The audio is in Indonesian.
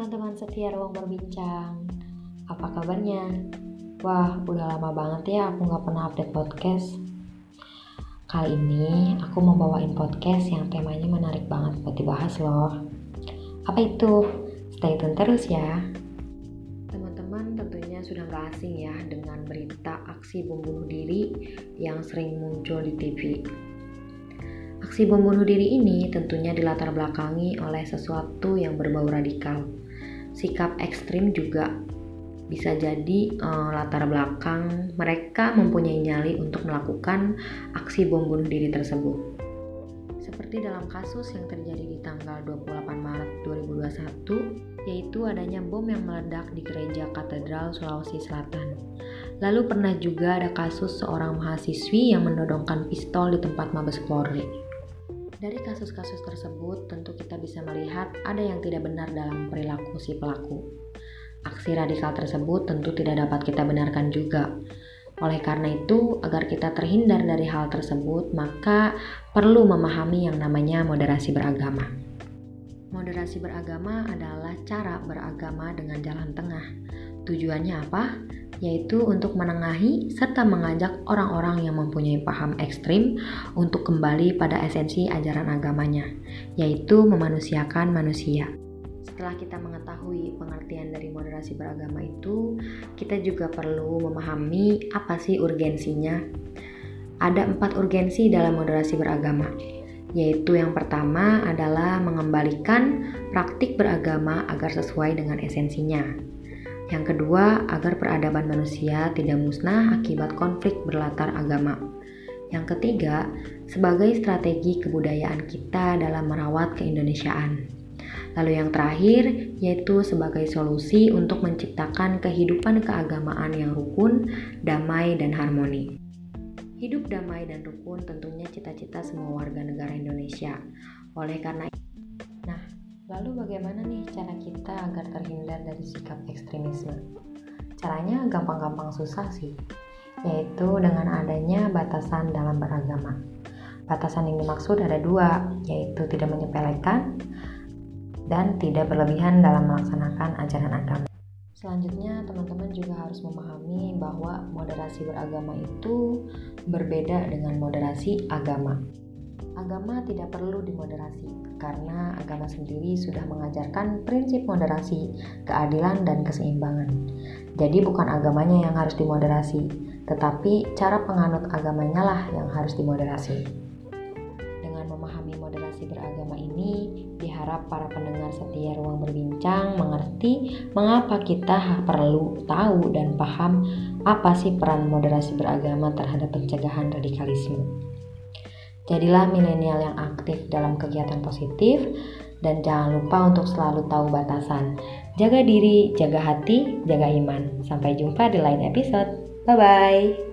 teman-teman setia ruang berbincang Apa kabarnya? Wah, udah lama banget ya aku gak pernah update podcast Kali ini aku mau bawain podcast yang temanya menarik banget buat dibahas loh Apa itu? Stay tune terus ya Teman-teman tentunya sudah gak asing ya dengan berita aksi bom bunuh diri yang sering muncul di TV Aksi bom bunuh diri ini tentunya dilatar belakangi oleh sesuatu yang berbau radikal. Sikap ekstrim juga bisa jadi uh, latar belakang mereka mempunyai nyali untuk melakukan aksi bom bunuh diri tersebut. Seperti dalam kasus yang terjadi di tanggal 28 Maret 2021, yaitu adanya bom yang meledak di gereja katedral Sulawesi Selatan. Lalu pernah juga ada kasus seorang mahasiswi yang menodongkan pistol di tempat Mabes Polri. Dari kasus-kasus tersebut, tentu kita bisa melihat ada yang tidak benar dalam perilaku si pelaku. Aksi radikal tersebut tentu tidak dapat kita benarkan juga. Oleh karena itu, agar kita terhindar dari hal tersebut, maka perlu memahami yang namanya moderasi beragama. Moderasi beragama adalah cara beragama dengan jalan tengah. Tujuannya apa? Yaitu untuk menengahi serta mengajak orang-orang yang mempunyai paham ekstrim untuk kembali pada esensi ajaran agamanya, yaitu memanusiakan manusia. Setelah kita mengetahui pengertian dari moderasi beragama itu, kita juga perlu memahami apa sih urgensinya. Ada empat urgensi dalam moderasi beragama, yaitu yang pertama adalah mengembalikan praktik beragama agar sesuai dengan esensinya. Yang kedua, agar peradaban manusia tidak musnah akibat konflik berlatar agama. Yang ketiga, sebagai strategi kebudayaan kita dalam merawat keindonesiaan. Lalu yang terakhir, yaitu sebagai solusi untuk menciptakan kehidupan keagamaan yang rukun, damai, dan harmoni. Hidup damai dan rukun tentunya cita-cita semua warga negara Indonesia. Oleh karena Nah, Lalu bagaimana nih cara kita agar terhindar dari sikap ekstremisme? Caranya gampang-gampang susah sih, yaitu dengan adanya batasan dalam beragama. Batasan yang dimaksud ada dua, yaitu tidak menyepelekan dan tidak berlebihan dalam melaksanakan ajaran agama. Selanjutnya, teman-teman juga harus memahami bahwa moderasi beragama itu berbeda dengan moderasi agama. Agama tidak perlu dimoderasi karena agama sendiri sudah mengajarkan prinsip moderasi, keadilan, dan keseimbangan. Jadi bukan agamanya yang harus dimoderasi, tetapi cara penganut agamanya lah yang harus dimoderasi. Dengan memahami moderasi beragama ini, diharap para pendengar setia ruang berbincang mengerti mengapa kita perlu tahu dan paham apa sih peran moderasi beragama terhadap pencegahan radikalisme. Jadilah milenial yang aktif dalam kegiatan positif dan jangan lupa untuk selalu tahu batasan. Jaga diri, jaga hati, jaga iman. Sampai jumpa di lain episode. Bye bye.